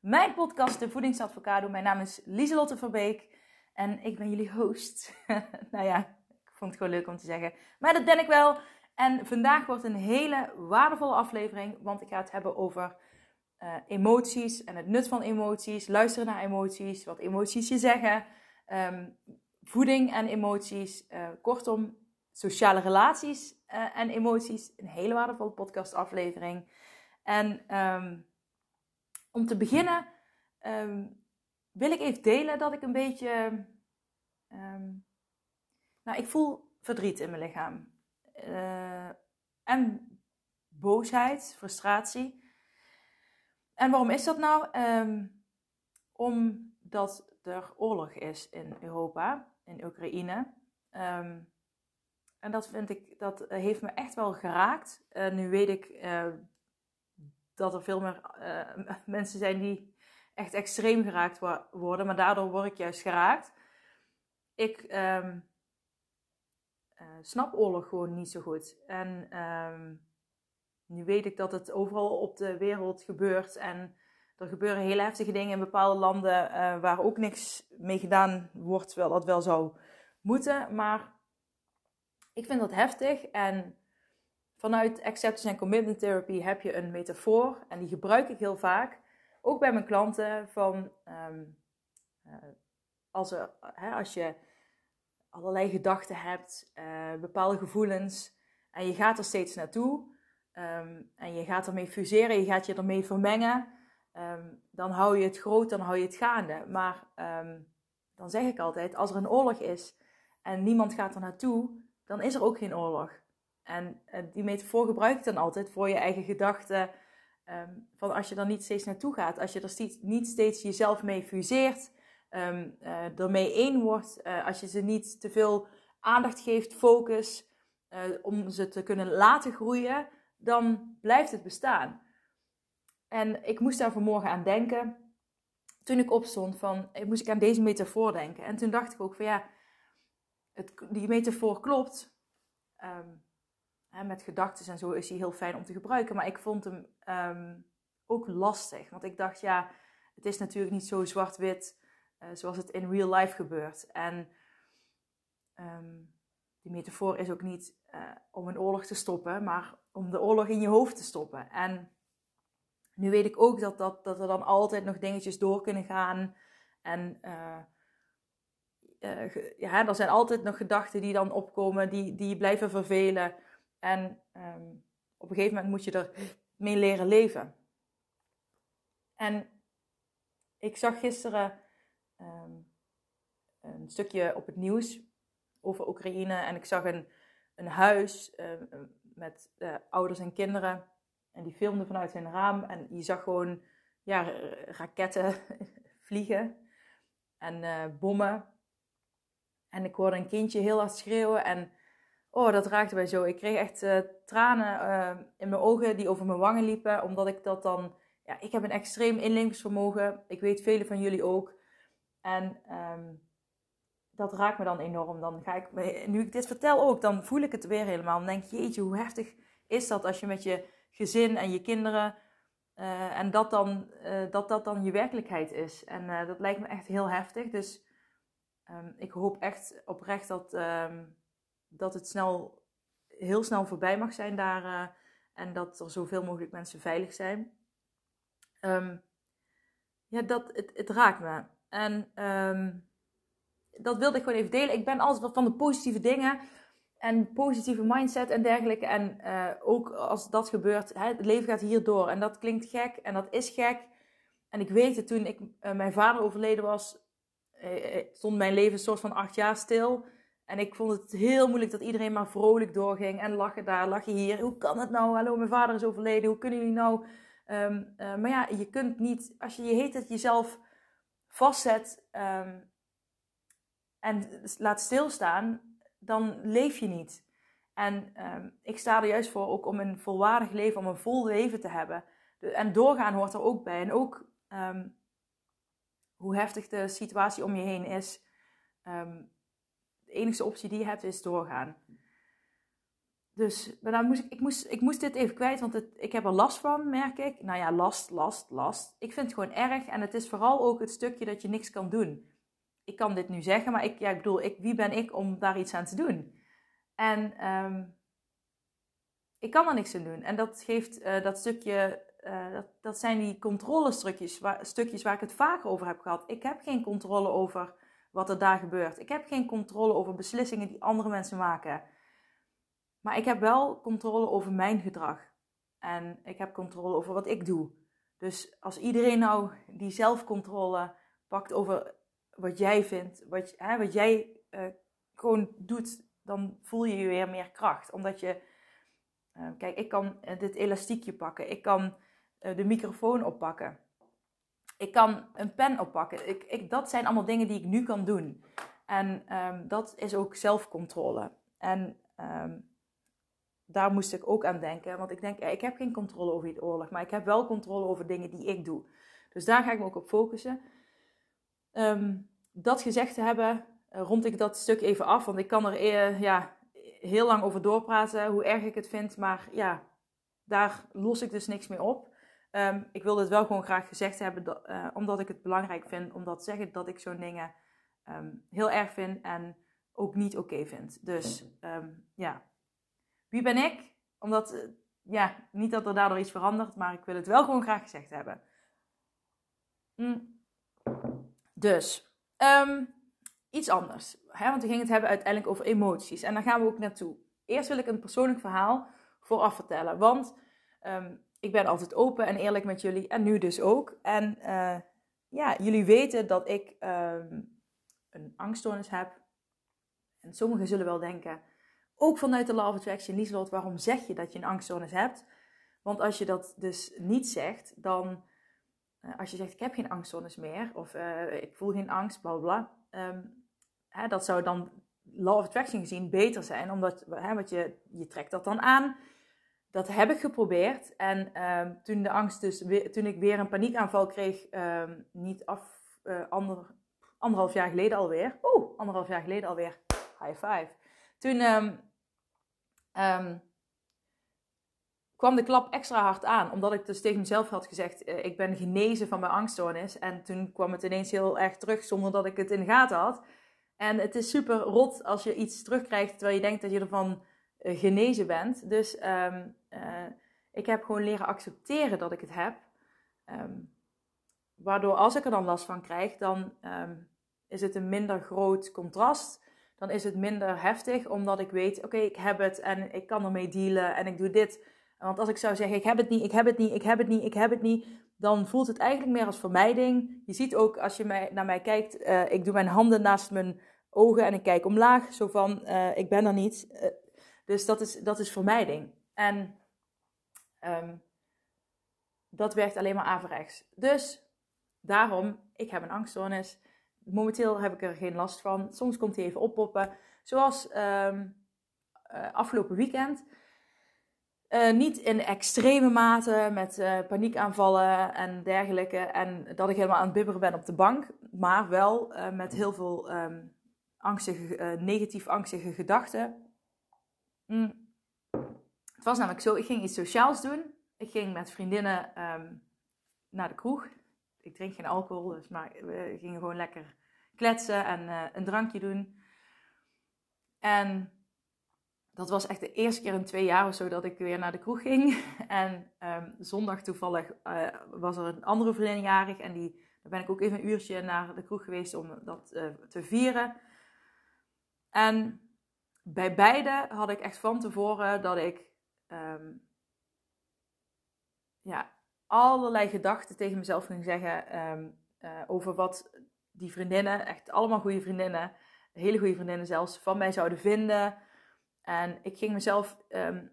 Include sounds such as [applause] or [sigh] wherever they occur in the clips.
mijn podcast De Voedingsadvocado. Mijn naam is Lieselotte Verbeek en ik ben jullie host. [laughs] nou ja, ik vond het gewoon leuk om te zeggen. Maar dat ben ik wel. En vandaag wordt een hele waardevolle aflevering, want ik ga het hebben over uh, emoties en het nut van emoties, luisteren naar emoties, wat emoties je zeggen, um, voeding en emoties, uh, kortom, sociale relaties uh, en emoties. Een hele waardevolle podcastaflevering. En um, om te beginnen um, wil ik even delen dat ik een beetje. Um, nou, ik voel verdriet in mijn lichaam. Uh, en boosheid, frustratie. En waarom is dat nou? Um, omdat er oorlog is in Europa, in Oekraïne. en dat vind ik, dat heeft me echt wel geraakt. Uh, nu weet ik uh, dat er veel meer uh, [laughs] mensen zijn die echt extreem geraakt worden, maar daardoor word ik juist geraakt. Ik um, uh, snap oorlog gewoon niet zo goed. En um, nu weet ik dat het overal op de wereld gebeurt en er gebeuren hele heftige dingen in bepaalde landen uh, waar ook niks mee gedaan wordt, terwijl dat wel zou moeten. Maar ik vind dat heftig en Vanuit Acceptance and Commitment Therapy heb je een metafoor en die gebruik ik heel vaak. Ook bij mijn klanten van um, uh, als, er, hè, als je allerlei gedachten hebt, uh, bepaalde gevoelens en je gaat er steeds naartoe um, en je gaat ermee fuseren, je gaat je ermee vermengen, um, dan hou je het groot, dan hou je het gaande. Maar dan zeg ik altijd, als er een oorlog is en niemand gaat er naartoe, dan is er ook geen oorlog. En die metafoor gebruik ik dan altijd voor je eigen gedachten. Um, van als je er niet steeds naartoe gaat, als je er niet steeds jezelf mee fuseert, um, uh, ermee één wordt, uh, als je ze niet te veel aandacht geeft, focus, om ze te kunnen laten groeien, dan blijft het bestaan. En ik moest daar vanmorgen aan denken. Toen ik opstond, van, moest ik aan deze metafoor denken. En toen dacht ik ook van ja, het, die metafoor klopt. Um, met gedachten en zo is hij heel fijn om te gebruiken. Maar ik vond hem um, ook lastig. Want ik dacht, ja, het is natuurlijk niet zo zwart-wit uh, zoals het in real life gebeurt. En um, die metafoor is ook niet uh, om een oorlog te stoppen, maar om de oorlog in je hoofd te stoppen. En nu weet ik ook dat, dat, dat er dan altijd nog dingetjes door kunnen gaan. En uh, ja, er zijn altijd nog gedachten die dan opkomen, die, die blijven vervelen. En um, op een gegeven moment moet je er mee leren leven. En ik zag gisteren um, een stukje op het nieuws over Oekraïne. En ik zag een, een huis uh, met uh, ouders en kinderen. En die filmden vanuit hun raam. En je zag gewoon ja, raketten [laughs] vliegen. En uh, bommen. En ik hoorde een kindje heel hard schreeuwen. En Oh, dat raakte mij zo. Ik kreeg echt uh, tranen uh, in mijn ogen die over mijn wangen liepen. Omdat ik dat dan... Ja, ik heb een extreem inlevingsvermogen. Ik weet velen van jullie ook. En um, dat raakt me dan enorm. Dan ga ik, nu ik dit vertel ook, dan voel ik het weer helemaal. Dan denk je, jeetje, hoe heftig is dat als je met je gezin en je kinderen... Uh, en dat, dan, dat dat dan je werkelijkheid is. En dat lijkt me echt heel heftig. Dus um, ik hoop echt oprecht dat... Um, dat het snel, heel snel voorbij mag zijn daar. Uh, en dat er zoveel mogelijk mensen veilig zijn. Um, ja, dat, het, het raakt me. En um, dat wilde ik gewoon even delen. Ik ben altijd van de positieve dingen. En positieve mindset en dergelijke. En uh, ook als dat gebeurt, hè, het leven gaat hier door. En dat klinkt gek en dat is gek. En ik weet het, toen ik, uh, mijn vader overleden was, stond mijn leven een soort van acht jaar stil. En ik vond het heel moeilijk dat iedereen maar vrolijk doorging. En lachen daar, lachen hier. Hoe kan het nou? Hallo, mijn vader is overleden. Hoe kunnen jullie nou? Ehm, maar ja, je kunt niet, als je je heet het jezelf vastzet um, en laat stilstaan, dan leef je niet. En um, ik sta er juist voor ook om een volwaardig leven, om een vol leven te hebben. en doorgaan hoort er ook bij. En ook hoe heftig de situatie om je heen is. Um, de enige optie die je hebt is doorgaan. Dus maar dan moest ik, ik, moest, ik moest dit even kwijt, want het, ik heb er last van, merk ik. Nou ja, last, last, last. Ik vind het gewoon erg en het is vooral ook het stukje dat je niks kan doen. Ik kan dit nu zeggen, maar ik, ja, ik bedoel, ik, wie ben ik om daar iets aan te doen? En um, ik kan er niks aan doen. En dat geeft uh, dat stukje, uh, dat, dat zijn die controlestukjes waar, stukjes waar ik het vaker over heb gehad. Ik heb geen controle over wat er daar gebeurt. Ik heb geen controle over beslissingen die andere mensen maken. Maar ik heb wel controle over mijn gedrag. En ik heb controle over wat ik doe. Dus als iedereen nou die zelfcontrole pakt over wat jij vindt, wat, hè, wat jij uh, gewoon doet, dan voel je je weer meer kracht. Omdat je, uh, kijk, ik kan dit elastiekje pakken, ik kan de microfoon oppakken, ik kan een pen oppakken. Ik, ik, dat zijn allemaal dingen die ik nu kan doen. En um, dat is ook zelfcontrole. En um, daar moest ik ook aan denken. Want ik denk, ik heb geen controle over die oorlog, maar ik heb wel controle over dingen die ik doe. Dus daar ga ik me ook op focussen. Um, dat gezegd te hebben, uh, rond ik dat stuk even af. Want ik kan er uh, ja, heel lang over doorpraten, hoe erg ik het vind. Maar ja, daar los ik dus niks meer op. Um, ik wil dit wel gewoon graag gezegd hebben, uh, omdat ik het belangrijk vind om dat te zeggen dat ik zo'n dingen um, heel erg vind en ook niet oké vind. Dus um, ja, wie ben ik? Omdat, uh, ja, niet dat er daardoor iets verandert, maar ik wil het wel gewoon graag gezegd hebben. Mm. Dus, iets anders. Hè? Want we gingen het hebben uiteindelijk over emoties. En daar gaan we ook naartoe. Eerst wil ik een persoonlijk verhaal vooraf vertellen. Want ik ben altijd open en eerlijk met jullie. En nu dus ook. En uh, ja, jullie weten dat ik um, een angststoornis heb. En sommigen zullen wel denken, ook vanuit de Law of Attraction, Lieslot, waarom zeg je dat je een angststoornis hebt? Want als je dat dus niet zegt, dan, uh, als je zegt, ik heb geen angststoornis meer, of uh, ik voel geen angst, bla bla, um, hè, dat zou dan Law of Attraction gezien beter zijn, omdat hè, wat je, je trekt dat dan aan dat heb ik geprobeerd. En um, toen de angst dus, toen ik weer een paniekaanval kreeg, um, niet af, uh, ander, anderhalf jaar geleden alweer. Oeh, anderhalf jaar geleden alweer. High five. Toen um, kwam de klap extra hard aan. Omdat ik dus tegen mezelf had gezegd, uh, ik ben genezen van mijn angststoornis. En toen kwam het ineens heel erg terug zonder dat ik het in de gaten had. En het is super rot als je iets terugkrijgt terwijl je denkt dat je ervan uh, genezen bent. Dus uh, ik heb gewoon leren accepteren dat ik het heb. Um, waardoor als ik er dan last van krijg, dan um, is het een minder groot contrast. Dan is het minder heftig, omdat ik weet, oké, ik heb het en ik kan ermee dealen en ik doe dit. Want als ik zou zeggen, ik heb het niet, ik heb het niet, ik heb het niet, ik heb het niet, dan voelt het eigenlijk meer als vermijding. Je ziet ook als je mij, naar mij kijkt, uh, ik doe mijn handen naast mijn ogen en ik kijk omlaag, zo van, uh, ik ben er niet. Dus dat is, dat is vermijding. En um, dat werkt alleen maar averechts. Dus daarom, ik heb een angststoornis. Momenteel heb ik er geen last van. Soms komt hij even oppoppen. Zoals um, uh, afgelopen weekend. Uh, niet in extreme mate met uh, paniekaanvallen en dergelijke. En dat ik helemaal aan het bibberen ben op de bank. Maar wel met heel veel um, angstige, negatief angstige gedachten. Mm. Het was namelijk zo, ik ging iets sociaals doen. Ik ging met vriendinnen um, naar de kroeg. Ik drink geen alcohol, dus maar we gingen gewoon lekker kletsen en uh, een drankje doen. En dat was echt de eerste keer in twee jaar of zo dat ik weer naar de kroeg ging. [laughs] En um, zondag toevallig uh, was er een andere vriendin jarig. En die, daar ben ik ook even een uurtje naar de kroeg geweest om dat uh, te vieren. En bij beide had ik echt van tevoren dat ik um, ja, allerlei gedachten tegen mezelf ging zeggen um, uh, over wat die vriendinnen, echt allemaal goede vriendinnen, hele goede vriendinnen zelfs, van mij zouden vinden. En ik ging mezelf, ehm,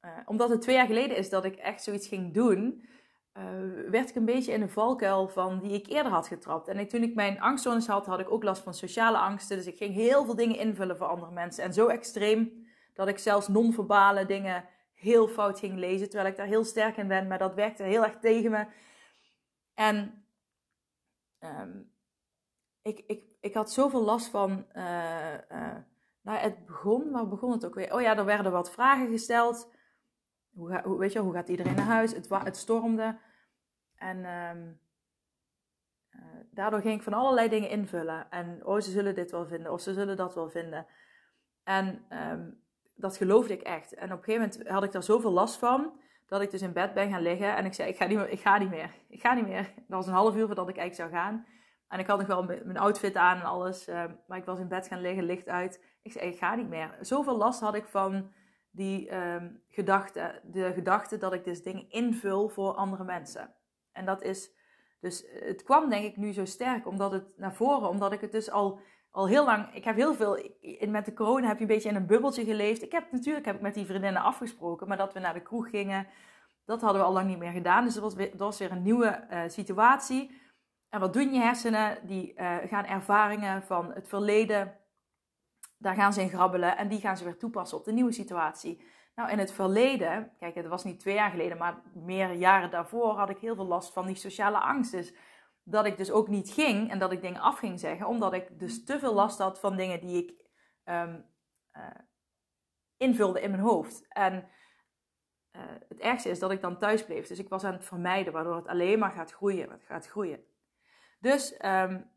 eh, omdat het twee jaar geleden is dat ik echt zoiets ging doen, uh, werd ik een beetje in een valkuil van die ik eerder had getrapt. En toen ik mijn angstzones had, had ik ook last van sociale angsten. Dus ik ging heel veel dingen invullen voor andere mensen. En zo extreem dat ik zelfs non-verbale dingen heel fout ging lezen. Terwijl ik daar heel sterk in ben, maar dat werkte heel erg tegen me. En um, ik, ik, ik had zoveel last van. Uh, uh, nou, het begon, waar begon het ook weer? Oh ja, er werden wat vragen gesteld. Hoe, hoe, weet je, hoe gaat iedereen naar huis? Het, het stormde. En um, uh, daardoor ging ik van allerlei dingen invullen. En oh, ze zullen dit wel vinden, of ze zullen dat wel vinden. En um, dat geloofde ik echt. En op een gegeven moment had ik daar zoveel last van, dat ik dus in bed ben gaan liggen. En ik zei, ik ga niet meer, ik ga niet meer. Ik ga niet meer. Dat was een half uur voordat ik eigenlijk zou gaan. En ik had nog wel mijn outfit aan en alles. Uh, maar ik was in bed gaan liggen, licht uit. Ik zei, ik ga niet meer. Zoveel last had ik van die um, gedachte, de gedachte dat ik dus dingen invul voor andere mensen. En dat is, dus het kwam denk ik nu zo sterk, omdat het naar voren, omdat ik het dus al, al heel lang, ik heb heel veel, met de corona heb je een beetje in een bubbeltje geleefd. Ik heb natuurlijk heb ik met die vriendinnen afgesproken, maar dat we naar de kroeg gingen, dat hadden we al lang niet meer gedaan. Dus dat was weer, weer een nieuwe uh, situatie. En wat doen je hersenen? Die uh, gaan ervaringen van het verleden daar gaan ze in grabbelen en die gaan ze weer toepassen op de nieuwe situatie. Nou, in het verleden, kijk, het was niet twee jaar geleden, maar meer jaren daarvoor had ik heel veel last van die sociale angst. Dus dat ik dus ook niet ging en dat ik dingen af ging zeggen, omdat ik dus te veel last had van dingen die ik um, uh, invulde in mijn hoofd. En uh, het ergste is dat ik dan thuis bleef. Dus ik was aan het vermijden, waardoor het alleen maar gaat groeien. Het gaat groeien. Dus um,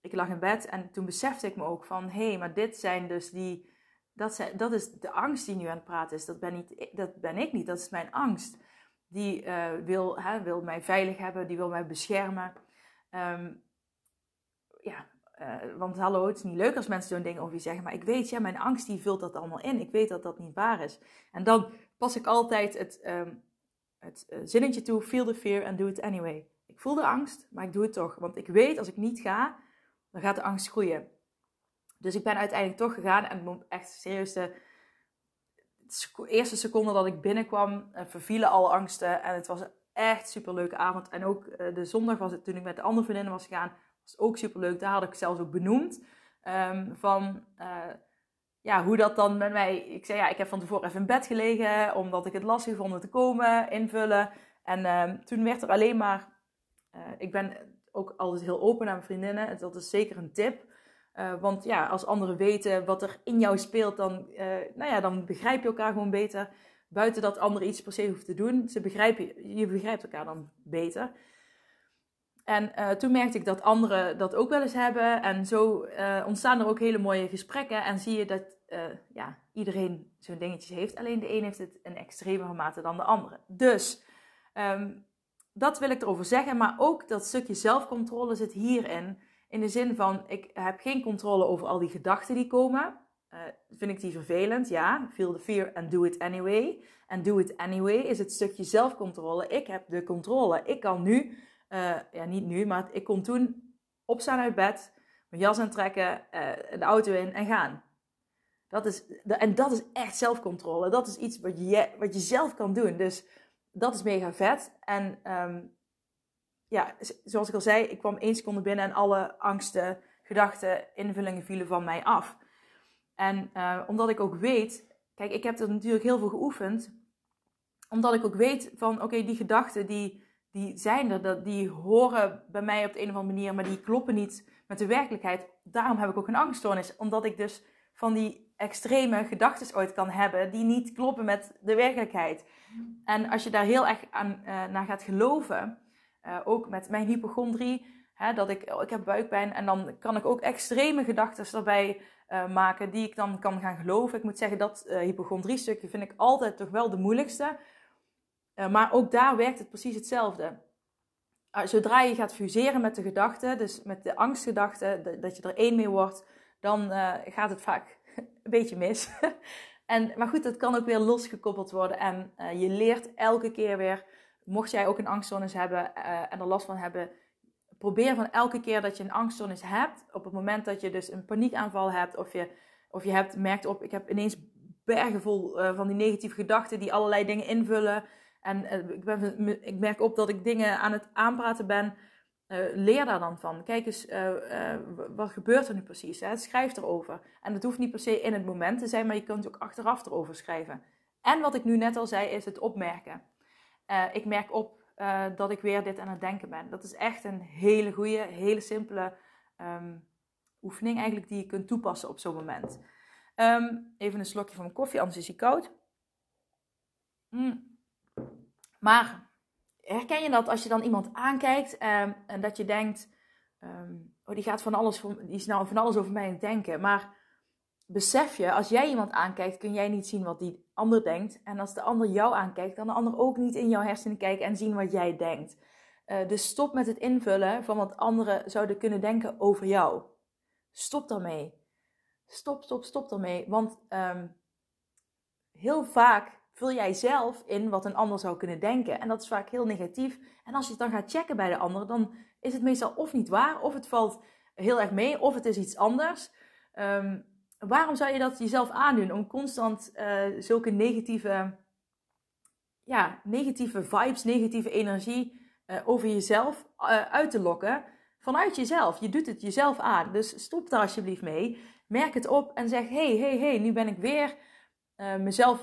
ik lag in bed en toen besefte ik me ook van, hé, hey, maar dit zijn dus die, dat, zijn, dat is de angst die nu aan het praten is. Dat ben, niet, dat ben ik niet, dat is mijn angst. Die uh, wil, hè, wil mij veilig hebben, die wil mij beschermen. Um, ja, uh, want hallo, het is niet leuk als mensen zo'n ding over je zeggen, maar ik weet, ja, mijn angst die vult dat allemaal in. Ik weet dat dat niet waar is. En dan pas ik altijd het, um, het uh, zinnetje toe, feel the fear and do it anyway. Ik voel de angst, maar ik doe het toch. Want ik weet, als ik niet ga, dan gaat de angst groeien. Dus ik ben uiteindelijk toch gegaan en echt serieus de eerste seconde dat ik binnenkwam, eh, vervielen alle angsten. En het was echt super leuke avond. En ook eh, de zondag was het toen ik met de andere vriendinnen was gegaan, was ook super leuk. Daar had ik zelfs ook benoemd um, van uh, ja, hoe dat dan met mij. Ik zei ja, ik heb van tevoren even in bed gelegen omdat ik het lastig vond te komen, invullen. En um, toen werd er alleen maar. Uh, ik ben ook altijd heel open naar mijn vriendinnen. Dat is zeker een tip. Want ja, als anderen weten wat er in jou speelt, dan, nou ja, dan begrijp je elkaar gewoon beter. Buiten dat anderen iets per se hoeven te doen. Ze begrijpen, je begrijpt elkaar dan beter. En uh, toen merkte ik dat anderen dat ook wel eens hebben. En zo ontstaan er ook hele mooie gesprekken. En zie je dat ja, iedereen zo'n dingetje heeft. Alleen de een heeft het in extremere mate dan de andere. Dus um, dat wil ik erover zeggen. Maar ook dat stukje zelfcontrole zit hierin. In de zin van, ik heb geen controle over al die gedachten die komen. Uh, vind ik die vervelend? Ja. Feel the fear and do it anyway. En do it anyway is het stukje zelfcontrole. Ik heb de controle. Ik kan nu, uh, ja niet nu, maar ik kon toen opstaan uit bed, mijn jas aantrekken, uh, de auto in en gaan. Dat is, en dat is echt zelfcontrole. Dat is iets wat je, wat je zelf kan doen. Dus dat is mega vet. En um, ja, zoals ik al zei, ik kwam één seconde binnen en alle angsten, gedachten, invullingen vielen van mij af. En uh, omdat ik ook weet, kijk, ik heb er natuurlijk heel veel geoefend, omdat ik ook weet van, oké, die gedachten die, die zijn er, die horen bij mij op de een of andere manier, maar die kloppen niet met de werkelijkheid. Daarom heb ik ook een angststoornis, omdat ik dus van die extreme gedachten ooit kan hebben die niet kloppen met de werkelijkheid. En als je daar heel erg aan, uh, naar gaat geloven, uh, ook met mijn hypochondrie, hè, dat ik, oh, ik heb buikpijn en dan kan ik ook extreme gedachten erbij uh, maken die ik dan kan gaan geloven. Ik moet zeggen, dat hypochondrie stukje vind ik altijd toch wel de moeilijkste. maar ook daar werkt het precies hetzelfde. zodra je gaat fuseren met de gedachten, dus met de angstgedachten, dat je er één mee wordt, dan gaat het vaak [laughs] een beetje mis. [laughs] En, maar goed, dat kan ook weer losgekoppeld worden. En uh, je leert elke keer weer, mocht jij ook een angstzones hebben uh, en er last van hebben, probeer van elke keer dat je een angststoornis hebt, op het moment dat je dus een paniekaanval hebt, of je, of je hebt, merkt op, ik heb ineens bergen vol uh, van die negatieve gedachten die allerlei dingen invullen. En uh, ik, ben, ik merk op dat ik dingen aan het aanpraten ben. Uh, leer daar dan van. Kijk eens, wat gebeurt er nu precies? Hè? Schrijf erover. En dat hoeft niet per se in het moment te zijn, maar je kunt ook achteraf erover schrijven. En wat ik nu net al zei, is het opmerken. ik merk op dat ik weer dit aan het denken ben. Dat is echt een hele goede, hele simpele um, oefening eigenlijk die je kunt toepassen op zo'n moment. Um, even een slokje van mijn koffie, anders is hij koud. Mm. Maar herken je dat als je dan iemand aankijkt um, en dat je denkt: Oh, die gaat van alles, die is nou van alles over mij aan het denken. Maar besef je, als jij iemand aankijkt, kun jij niet zien wat die ander denkt. En als de ander jou aankijkt, kan de ander ook niet in jouw hersenen kijken en zien wat jij denkt. Uh, dus stop met het invullen van wat anderen zouden kunnen denken over jou. Stop daarmee. Stop, stop, stop daarmee. Want um, heel vaak vul jij zelf in wat een ander zou kunnen denken. En dat is vaak heel negatief. En als je het dan gaat checken bij de ander, dan is het meestal of niet waar, of het valt heel erg mee, of het is iets anders. Um, waarom zou je dat jezelf aandoen? Om constant uh, zulke negatieve, ja, negatieve vibes, negatieve energie uh, over jezelf uh, uit te lokken vanuit jezelf. Je doet het jezelf aan. Dus stop daar alsjeblieft mee. Merk het op en zeg: hey, hey, hey, nu ben ik weer mezelf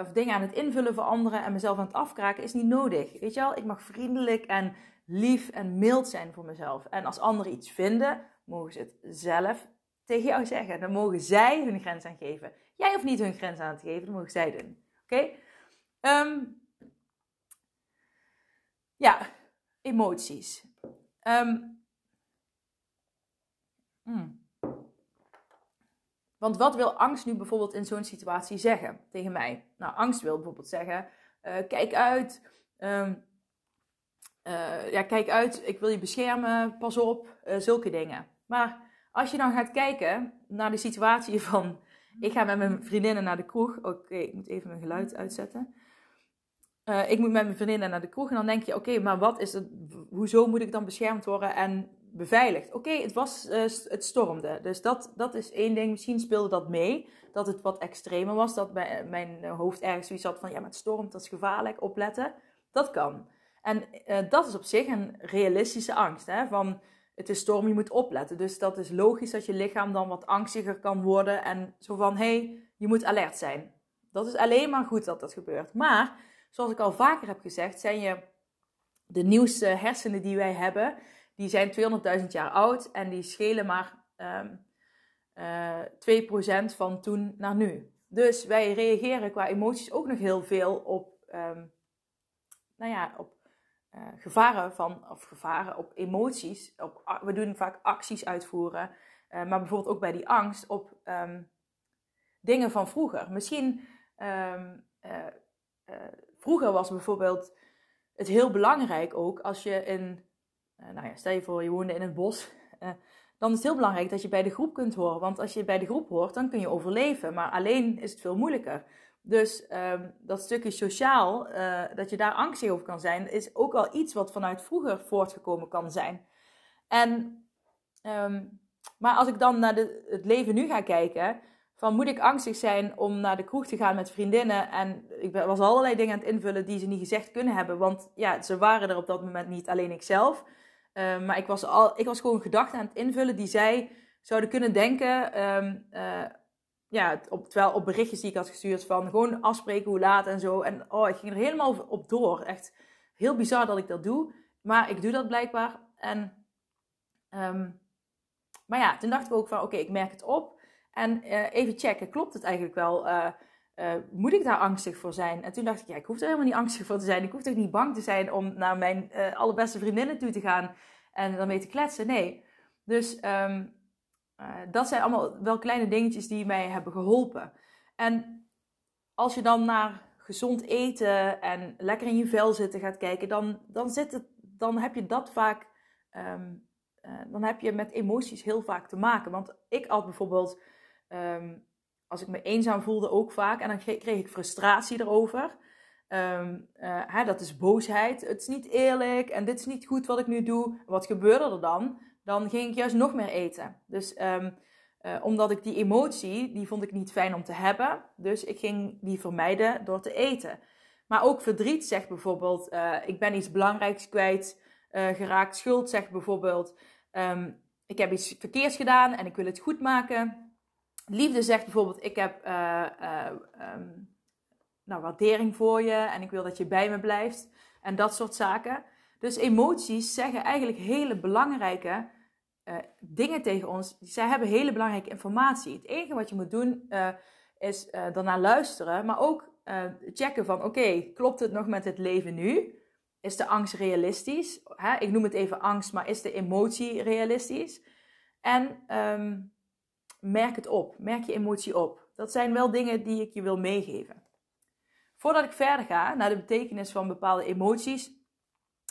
of dingen aan het invullen voor anderen en mezelf aan het afkraken. Is niet nodig. Weet je wel, ik mag vriendelijk en lief en mild zijn voor mezelf. En als anderen iets vinden, mogen ze het zelf tegen jou zeggen. Dan mogen zij hun grens aangeven. Jij hoeft niet hun grens aan te geven, dat mogen zij doen. Oké? Ehm, ja, emoties. Um, Hmm. Want wat wil angst nu bijvoorbeeld in zo'n situatie zeggen tegen mij? Nou, angst wil bijvoorbeeld zeggen: uh, kijk uit, um, uh, ja, kijk uit, ik wil je beschermen, pas op, uh, zulke dingen. Maar als je dan gaat kijken naar de situatie van: ik ga met mijn vriendinnen naar de kroeg. Oké, ik moet even mijn geluid uitzetten. ik moet met mijn vriendinnen naar de kroeg en dan denk je: oké, maar wat is het? Hoezo moet ik dan beschermd worden? En beveiligd. Oké, het was, uh, het stormde. Dus dat, dat is één ding. Misschien speelde dat mee. Dat het wat extremer was. Dat bij, mijn hoofd ergens zoiets had van, ja, maar het stormt, dat is gevaarlijk, opletten. Dat kan. En uh, dat is op zich een realistische angst. Hè? Van, het is storm, je moet opletten. Dus dat is logisch dat je lichaam dan wat angstiger kan worden. En zo van, hé, hey, je moet alert zijn. Dat is alleen maar goed dat dat gebeurt. Maar, zoals ik al vaker heb gezegd, zijn je de nieuwste hersenen die wij hebben die zijn 200.000 jaar oud en die schelen maar um, uh, 2% van toen naar nu. Dus wij reageren qua emoties ook nog heel veel op, um, nou ja, op uh, gevaren van, of gevaren op emoties. Op, we doen vaak acties uitvoeren, uh, maar bijvoorbeeld ook bij die angst op um, dingen van vroeger. Misschien, um, vroeger was bijvoorbeeld het heel belangrijk ook als je in nou ja, stel je voor, je woonde in het bos. Dan is het heel belangrijk dat je bij de groep kunt horen. Want als je bij de groep hoort, dan kun je overleven. Maar alleen is het veel moeilijker. Dus um, dat stukje sociaal, uh, dat je daar angstig over kan zijn, is ook al iets wat vanuit vroeger voortgekomen kan zijn. En, um, maar als ik dan naar de, het leven nu ga kijken, van moet ik angstig zijn om naar de kroeg te gaan met vriendinnen? En ik was allerlei dingen aan het invullen die ze niet gezegd kunnen hebben. Want ja, ze waren er op dat moment niet, alleen ik zelf. Ehm, maar ik was, al, ik was gewoon gedachten aan het invullen die zij zouden kunnen denken. Uh, ja, op, terwijl op berichtjes die ik had gestuurd van gewoon afspreken hoe laat en zo. En oh, ik ging er helemaal op door. Echt heel bizar dat ik dat doe. Maar ik doe dat blijkbaar. En, um, maar ja, toen dachten we ook van oké, ik merk het op. En uh, even checken, klopt het eigenlijk wel? Uh, uh, moet ik daar angstig voor zijn? En toen dacht ik, ja, ik hoef er helemaal niet angstig voor te zijn. Ik hoef toch niet bang te zijn om naar mijn allerbeste vriendinnen toe te gaan en daarmee te kletsen. Nee. Dus um, uh, dat zijn allemaal wel kleine dingetjes die mij hebben geholpen. En als je dan naar gezond eten en lekker in je vel zitten gaat kijken, dan, dan, zit het, dan heb je dat vaak. Um, dan heb je met emoties heel vaak te maken. Want ik had bijvoorbeeld. Um, als ik me eenzaam voelde ook vaak. En dan kreeg ik frustratie erover. Um, hè, dat is boosheid. Het is niet eerlijk en dit is niet goed wat ik nu doe. Wat gebeurde er dan? Dan ging ik juist nog meer eten. Dus um, omdat ik die emotie, die vond ik niet fijn om te hebben. Dus ik ging die vermijden door te eten. Maar ook verdriet zegt bijvoorbeeld, uh, ik ben iets belangrijks kwijt uh, geraakt. Schuld zegt bijvoorbeeld, um, ik heb iets verkeers gedaan en ik wil het goed maken. Liefde zegt bijvoorbeeld, ik heb um, nou, waardering voor je en ik wil dat je bij me blijft. En dat soort zaken. Dus emoties zeggen eigenlijk hele belangrijke uh, dingen tegen ons. Zij hebben hele belangrijke informatie. Het enige wat je moet doen uh, is uh, daarna luisteren, maar ook checken van oké, klopt het nog met het leven nu? Is de angst realistisch? Hè? Ik noem het even angst, maar is de emotie realistisch? En um, merk het op, merk je emotie op. Dat zijn wel dingen die ik je wil meegeven. Voordat ik verder ga naar de betekenis van bepaalde emoties,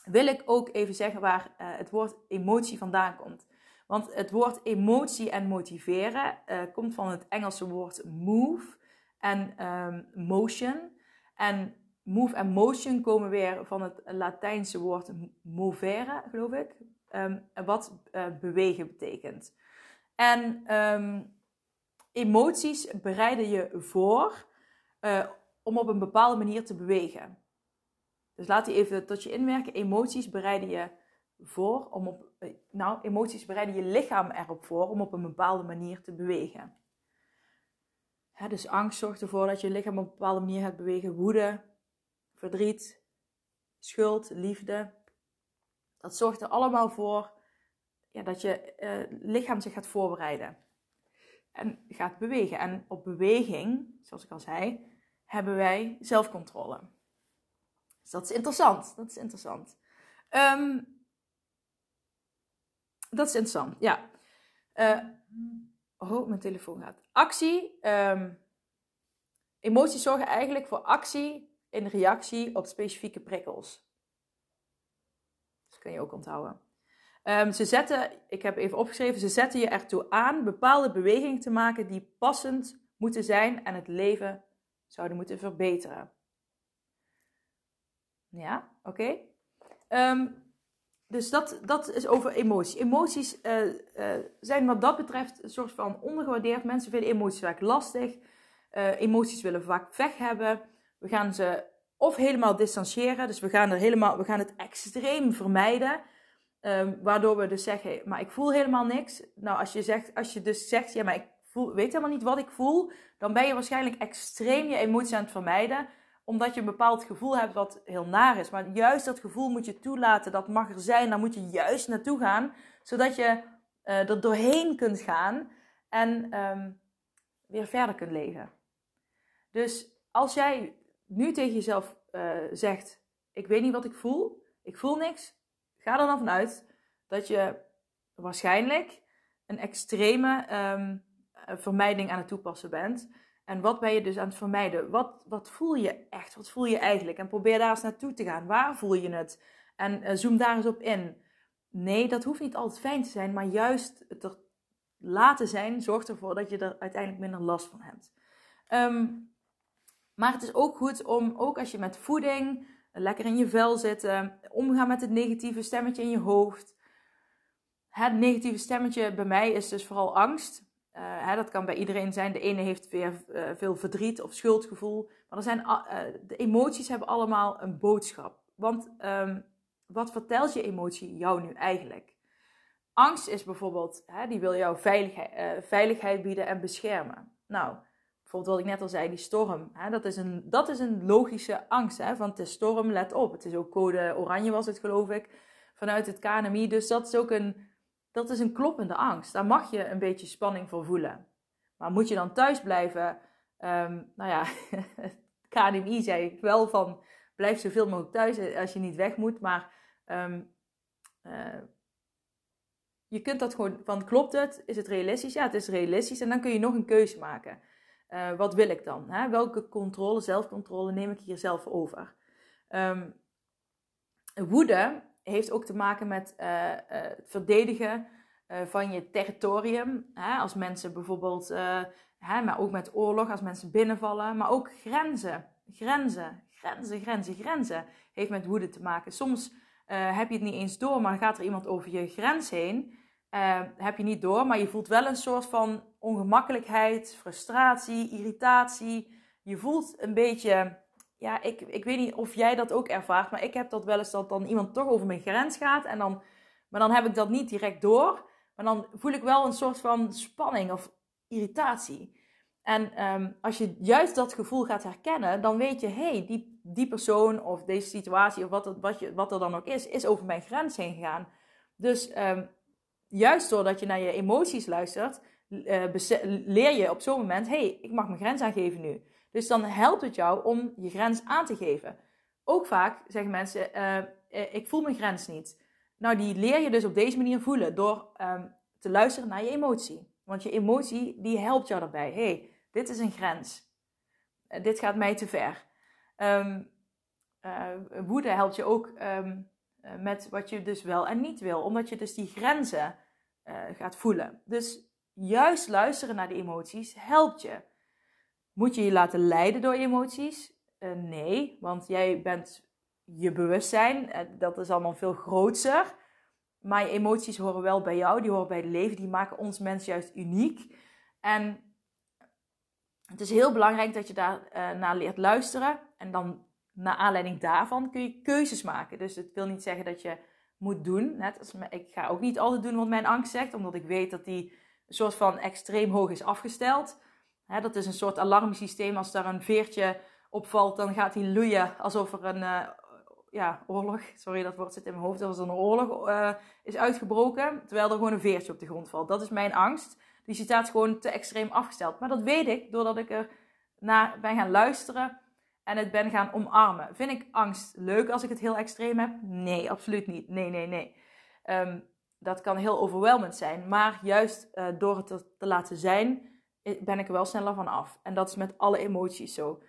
wil ik ook even zeggen waar uh, het woord emotie vandaan komt. Want het woord emotie en motiveren uh, komt van het Engelse woord move en um, motion. En move en motion komen weer van het Latijnse woord movere, geloof ik. Um, wat uh, bewegen betekent. En um, emoties bereiden je voor om op een bepaalde manier te bewegen. Dus laat die even tot je inwerken. Emoties bereiden je voor om op, eh, nou, emoties bereiden je lichaam erop voor om op een bepaalde manier te bewegen. dus angst zorgt ervoor dat je lichaam op een bepaalde manier gaat bewegen. Woede, verdriet, schuld, liefde. Dat zorgt er allemaal voor ja, dat je uh, lichaam zich gaat voorbereiden. En gaat bewegen. En op beweging, zoals ik al zei, hebben wij zelfcontrole. Dus dat is interessant. Dat is interessant. Um, dat is interessant, ja. Uh, oh, mijn telefoon gaat. Actie. Um, emoties zorgen eigenlijk voor actie in reactie op specifieke prikkels. Dat kun je ook onthouden. Um, ze zetten, ik heb even opgeschreven, ze zetten je ertoe aan bepaalde bewegingen te maken die passend moeten zijn en het leven zouden moeten verbeteren. Ja, oké. Um, dus dat, dat is over emoties. Emoties uh, uh, zijn wat dat betreft een soort van ondergewaardeerd. Mensen vinden emoties vaak lastig. Uh, emoties willen vaak weg hebben. We gaan ze of helemaal distancieren. Dus we gaan, er helemaal, we gaan het extreem vermijden. Um, waardoor we dus zeggen, maar ik voel helemaal niks. Nou, als je, zegt, als je dus zegt, ja, maar ik voel, weet helemaal niet wat ik voel, dan ben je waarschijnlijk extreem je emoties aan het vermijden, omdat je een bepaald gevoel hebt wat heel naar is. Maar juist dat gevoel moet je toelaten, dat mag er zijn, daar moet je juist naartoe gaan, zodat je uh, er doorheen kunt gaan en um, weer verder kunt leven. Dus als jij nu tegen jezelf uh, zegt: Ik weet niet wat ik voel, ik voel niks, ga er dan vanuit dat je waarschijnlijk een extreme um, eh, vermijding aan het toepassen bent. En wat ben je dus aan het vermijden? Wat, wat voel je echt? Wat voel je eigenlijk? En probeer daar eens naartoe te gaan. Waar voel je het? En uh, zoom daar eens op in. Nee, dat hoeft niet altijd fijn te zijn, maar juist het er laten zijn zorgt ervoor dat je er uiteindelijk minder last van hebt. Um, maar het is ook goed om, ook als je met voeding lekker in je vel zitten, omgaan met het negatieve stemmetje in je hoofd. Het negatieve stemmetje bij mij is dus vooral angst. Uh, hè, dat kan bij iedereen zijn. De ene heeft weer uh, veel verdriet of schuldgevoel. Maar er zijn, uh, de emoties hebben allemaal een boodschap. Want um, wat vertelt je emotie jou nu eigenlijk? Angst is bijvoorbeeld, hè, die wil jou veiligheid, veiligheid bieden en beschermen. Nou, bijvoorbeeld wat ik net al zei, die storm. Hè, dat, is een, dat is een logische angst. Hè, want de storm, let op. Het is ook code oranje was het geloof ik. Vanuit het KNMI. Dus dat is ook een dat is een kloppende angst. Daar mag je een beetje spanning voor voelen. Maar moet je dan thuis blijven? Um, nou ja, [laughs] KNMI zei wel van blijf zoveel mogelijk thuis als je niet weg moet. Maar um, uh, je kunt dat gewoon van klopt het? Is het realistisch? Ja, het is realistisch. En dan kun je nog een keuze maken. Uh, wat wil ik dan? Hè? Welke controle, zelfcontrole neem ik hier zelf over? Um, woede heeft ook te maken met uh, uh, het verdedigen uh, van je territorium. Hè? Als mensen bijvoorbeeld, hè, maar ook met oorlog, als mensen binnenvallen. Maar ook grenzen. Grenzen. grenzen, grenzen, grenzen. Heeft met woede te maken. Soms heb je het niet eens door, maar gaat er iemand over je grens heen. Heb je niet door, maar je voelt wel een soort van ongemakkelijkheid, frustratie, irritatie. Je voelt een beetje, ja, ik, ik weet niet of jij dat ook ervaart, maar ik heb dat wel eens dat dan iemand toch over mijn grens gaat. En dan, maar dan heb ik dat niet direct door. Maar dan voel ik wel een soort van spanning of irritatie. En um, als je juist dat gevoel gaat herkennen, dan weet je, hé, hey, die, die persoon of deze situatie of wat, wat, je, wat er dan ook is, is over mijn grens heen gegaan. Dus um, juist doordat je naar je emoties luistert, uh, leer je op zo'n moment, hé, hey, ik mag mijn grens aangeven nu. Dus dan helpt het jou om je grens aan te geven. Ook vaak zeggen mensen, uh, ik voel mijn grens niet. Nou, die leer je dus op deze manier voelen door um, te luisteren naar je emotie. Want je emotie, die helpt jou daarbij. hey, dit is een grens. Uh, dit gaat mij te ver. Um, woede helpt je ook uh, met wat je dus wel en niet wil. Omdat je dus die grenzen gaat voelen. Dus juist luisteren naar die emoties helpt je. Moet je je laten leiden door emoties? nee, want jij bent je bewustzijn. dat is allemaal veel groter. Maar je emoties horen wel bij jou, die horen bij het leven, die maken ons mens juist uniek. En het is heel belangrijk dat je daar uh, naar leert luisteren. En dan naar aanleiding daarvan kun je keuzes maken. Dus het wil niet zeggen dat je moet doen. Net als, ik ga ook niet altijd doen wat mijn angst zegt, omdat ik weet dat die soort van extreem hoog is afgesteld. Hè, dat is een soort alarmsysteem. Als daar een veertje opvalt, dan gaat hij loeien alsof er een, uh, ja, oorlog, sorry dat woord zit in mijn hoofd, als er een oorlog uh, is uitgebroken, terwijl er gewoon een veertje op de grond valt. Dat is mijn angst. Die staat gewoon te extreem afgesteld. Maar dat weet ik doordat ik er naar ben gaan luisteren en het ben gaan omarmen. Vind ik angst leuk als ik het heel extreem heb? Nee, absoluut niet. Nee, nee, nee. Um, dat kan heel overweldigend zijn. Maar juist uh, door het te laten zijn, ben ik er wel sneller van af. En dat is met alle emoties zo.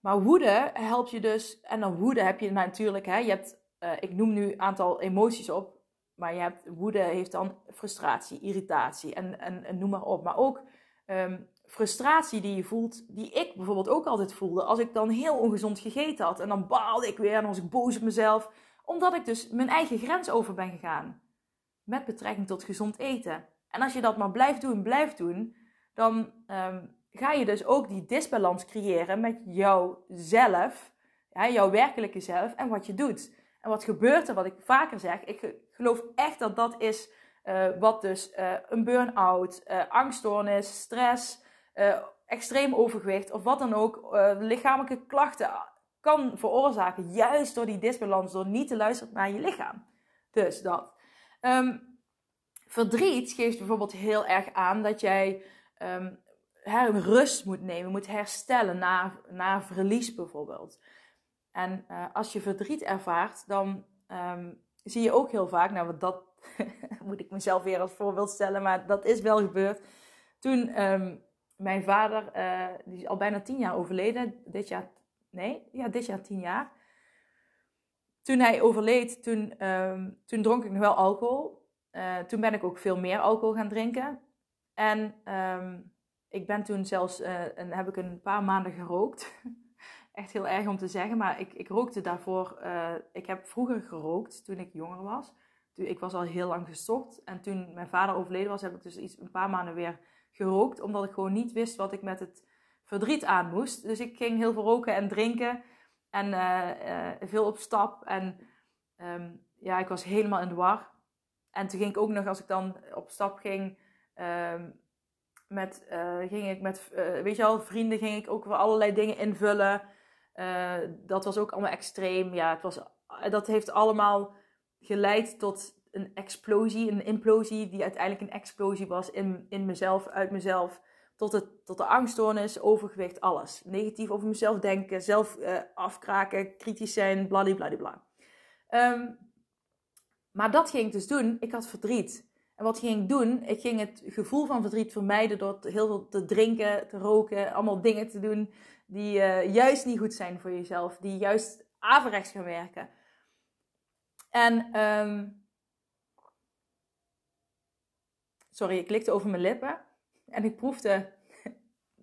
Maar woede helpt je dus, en dan woede heb je natuurlijk, hè, je hebt, uh, ik noem nu een aantal emoties op, maar je hebt, woede heeft dan frustratie, irritatie en, en, noem maar op. Maar ook um, frustratie die je voelt, die ik bijvoorbeeld ook altijd voelde, als ik dan heel ongezond gegeten had en dan baalde ik weer en was ik boos op mezelf, omdat ik dus mijn eigen grens over ben gegaan. Met betrekking tot gezond eten. En als je dat maar blijft doen, blijft doen, dan um, ga je dus ook die disbalans creëren met jouzelf, ja, jouw werkelijke zelf en wat je doet. En wat gebeurt er, wat ik vaker zeg, ik geloof echt dat dat is uh, wat dus uh, een burn-out, uh, angststoornis, stress, extreem overgewicht of wat dan ook, lichamelijke klachten kan veroorzaken. Juist door die disbalans, door niet te luisteren naar je lichaam. Dus dat. Um, verdriet geeft bijvoorbeeld heel erg aan dat jij um, rust moet nemen, moet herstellen na, na verlies bijvoorbeeld. En uh, als je verdriet ervaart, dan um, zie je ook heel vaak, nou dat [laughs] moet ik mezelf weer als voorbeeld stellen, maar dat is wel gebeurd. Toen um, mijn vader, uh, die is al bijna tien jaar overleden, dit jaar, nee, ja, dit jaar tien jaar. Toen hij overleed, toen, toen dronk ik nog wel alcohol. Uh, toen ben ik ook veel meer alcohol gaan drinken. En um, ik ben toen zelfs, uh, en heb ik een paar maanden gerookt. [laughs] Echt heel erg om te zeggen, maar ik, ik rookte daarvoor. Uh, ik heb vroeger gerookt toen ik jonger was. Toen, ik was al heel lang gestopt. En toen mijn vader overleden was, heb ik dus iets, een paar maanden weer gerookt. Omdat ik gewoon niet wist wat ik met het verdriet aan moest. Dus ik ging heel veel roken en drinken. En uh, veel op stap. En um, ja, ik was helemaal in de war. En toen ging ik ook nog, als ik dan op stap ging, um, met, uh, ging ik met, uh, weet je wel, vrienden ging ik ook weer allerlei dingen invullen. Uh, dat was ook allemaal extreem. Ja, het was, dat heeft allemaal geleid tot een explosie, een implosie, die uiteindelijk een explosie was in, in mezelf, uit mezelf. Tot, het, tot de angststoornis, overgewicht, alles. Negatief over mezelf denken, zelf afkraken, kritisch zijn, bladibladibla. Um, maar dat ging ik dus doen. Ik had verdriet. Wat ging ik doen? Ik ging het gevoel van verdriet vermijden door heel veel te drinken, te roken, allemaal dingen te doen die uh, juist niet goed zijn voor jezelf, die juist averechts gaan werken. En, um, sorry, ik likte over mijn lippen en ik proefde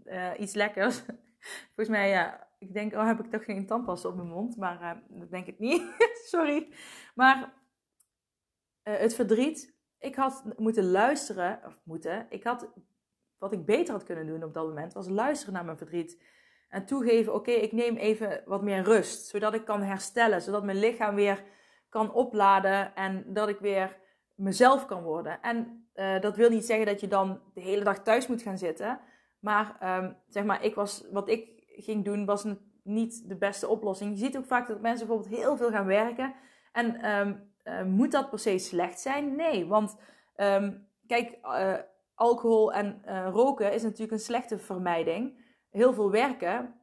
uh, [laughs] iets lekkers. [laughs] Volgens mij, ja, ik denk, oh, heb ik toch geen tandpasta op mijn mond? Maar uh, dat denk ik niet. [laughs] Sorry. Maar het verdriet. Ik had moeten luisteren, of moeten. Ik had, wat ik beter had kunnen doen op dat moment, was luisteren naar mijn verdriet. En toegeven, oké, ik neem even wat meer rust. Zodat ik kan herstellen. Zodat mijn lichaam weer kan opladen. En dat ik weer mezelf kan worden. En uh, dat wil niet zeggen dat je dan de hele dag thuis moet gaan zitten. Maar um, zeg maar, ik was, wat ik ging doen, was niet de beste oplossing. Je ziet ook vaak dat mensen bijvoorbeeld heel veel gaan werken. En um, uh, moet dat per se slecht zijn? Nee, want um, kijk, uh, alcohol en uh, roken is natuurlijk een slechte vermijding. Heel veel werken,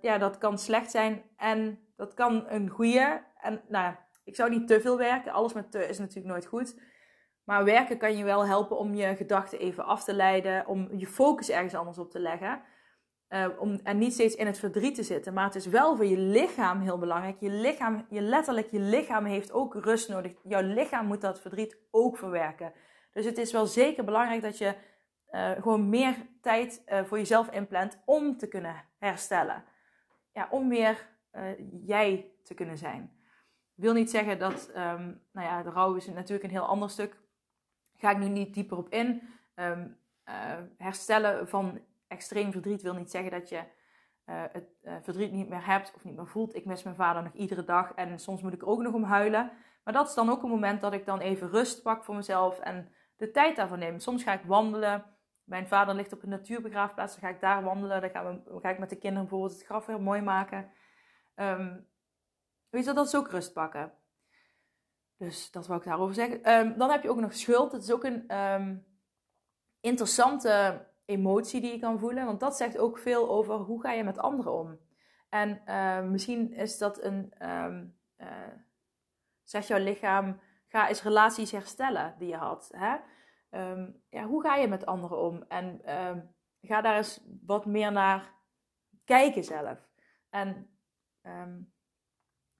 ja, dat kan slecht zijn en dat kan een goede. En nou, ik zou niet te veel werken. Alles met te is natuurlijk nooit goed. Maar werken kan je wel helpen om je gedachten even af te leiden, om je focus ergens anders op te leggen. Uh, om, en niet steeds in het verdriet te zitten. Maar het is wel voor je lichaam heel belangrijk. Je lichaam, je letterlijk, je lichaam heeft ook rust nodig. Jouw lichaam moet dat verdriet ook verwerken. Dus het is wel zeker belangrijk dat je uh, gewoon meer tijd uh, voor jezelf inplant om te kunnen herstellen. Ja, om weer jij te kunnen zijn. Ik wil niet zeggen dat, um, nou ja, de rouw is natuurlijk een heel ander stuk. Ga ik nu niet dieper op in. Um, herstellen van extreem verdriet wil niet zeggen dat je uh, het uh, verdriet niet meer hebt of niet meer voelt. Ik mis mijn vader nog iedere dag en soms moet ik ook nog om huilen. Maar dat is dan ook een moment dat ik dan even rust pak voor mezelf en de tijd daarvoor neem. Soms ga ik wandelen. Mijn vader ligt op een natuurbegraafplaats, dan ga ik daar wandelen. Dan, ga ik met de kinderen bijvoorbeeld het graf weer mooi maken. Um, weet je, dat is ook rust pakken. Dus dat wou ik daarover zeggen. Um, dan heb je ook nog schuld. Dat is ook een um, interessante emotie die je kan voelen. Want dat zegt ook veel over hoe ga je met anderen om. En uh, misschien is dat een, um, zegt jouw lichaam, ga eens relaties herstellen die je had. Hè? Um, ja, hoe ga je met anderen om? En ga daar eens wat meer naar kijken zelf. En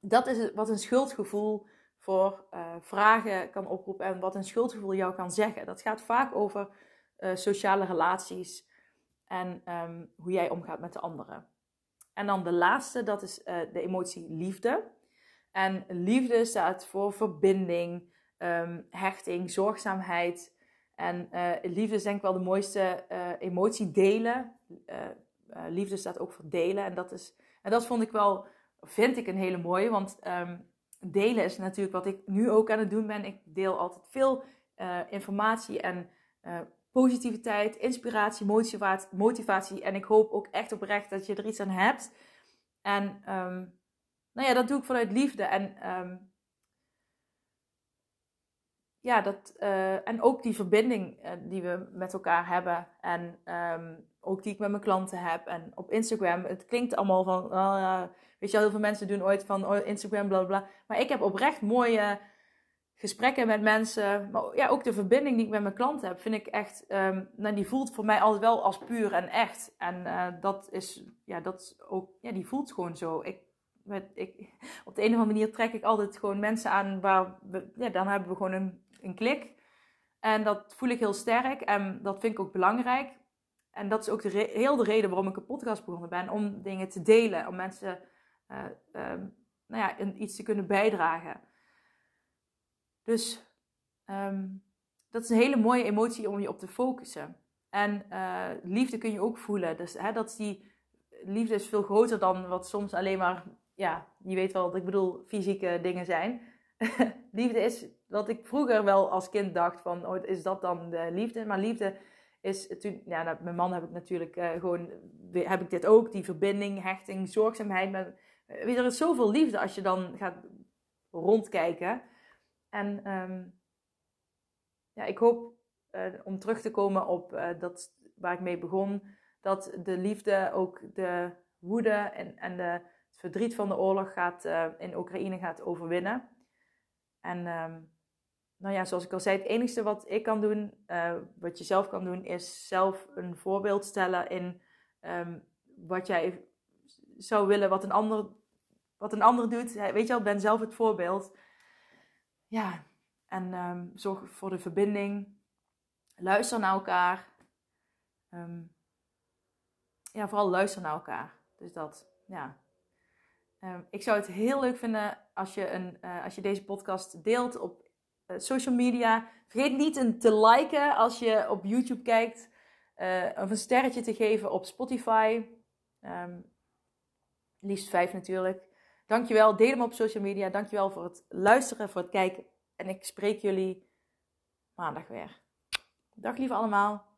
dat is wat een schuldgevoel voor uh, vragen kan oproepen en wat een schuldgevoel jou kan zeggen. Dat gaat vaak over uh, sociale relaties en um, hoe jij omgaat met de anderen. En dan de laatste, dat is uh, de emotie liefde. En liefde staat voor verbinding, um, hechting, zorgzaamheid. En uh, liefde is denk ik wel de mooiste emotie, delen. liefde staat ook voor delen. En dat, is, en dat vond ik wel, vind ik een hele mooie. Want um, delen is natuurlijk wat ik nu ook aan het doen ben. Ik deel altijd veel informatie en positiviteit, inspiratie, motivatie. En ik hoop ook echt oprecht dat je er iets aan hebt. En um, nou ja, dat doe ik vanuit liefde. En um, ja, dat, uh, en ook die verbinding uh, die we met elkaar hebben. En um, ook die ik met mijn klanten heb. En op Instagram, het klinkt allemaal van, uh, weet je wel, heel veel mensen doen ooit van oh, Instagram, bla bla. Maar ik heb oprecht mooie gesprekken met mensen, maar ja, ook de verbinding die ik met mijn klanten heb, vind ik echt, um, nou, die voelt voor mij altijd wel als puur en echt. En uh, dat is, ja, dat is ook, ja, die voelt gewoon zo. Ik, met, ik, [laughs] op de een of andere manier trek ik altijd gewoon mensen aan waar ja, dan hebben we gewoon een, een klik. En dat voel ik heel sterk en dat vind ik ook belangrijk. En dat is ook de heel de reden waarom ik een podcast begonnen ben, om dingen te delen, om mensen uh, um, nou ja, iets te kunnen bijdragen. Dus um, dat is een hele mooie emotie om je op te focussen. En uh, liefde kun je ook voelen. Dus hè, dat die liefde is veel groter dan wat soms alleen maar, ja, je weet wel wat ik bedoel, fysieke dingen zijn. [laughs] liefde is wat ik vroeger wel als kind dacht van, oh, is dat dan de liefde? Maar liefde is, toen, ja, nou, mijn man heb ik natuurlijk uh, gewoon, heb ik dit ook, die verbinding, hechting, zorgzaamheid. Maar, je, er is zoveel liefde als je dan gaat rondkijken. En um, ja, ik hoop uh, om terug te komen op uh, dat waar ik mee begon. Dat de liefde ook de woede en, en de, het verdriet van de oorlog gaat, uh, in Oekraïne gaat overwinnen. En um, nou ja, zoals ik al zei, het enige wat ik kan doen, wat je zelf kan doen, is zelf een voorbeeld stellen in um, wat jij zou willen, wat een ander, wat een ander doet. Weet je wel, ben zelf het voorbeeld ja, en um, zorg voor de verbinding. Luister naar elkaar. Um, ja, vooral luister naar elkaar. Dus dat. ja, ehm, ik zou het heel leuk vinden als je, een, eh, als je deze podcast deelt op eh, social media. Vergeet niet een te liken als je op YouTube kijkt. of een sterretje te geven op Spotify. Liefst vijf natuurlijk. Dankjewel. Deel hem op social media. Dankjewel voor het luisteren, voor het kijken. En ik spreek jullie maandag weer. Dag lieve allemaal.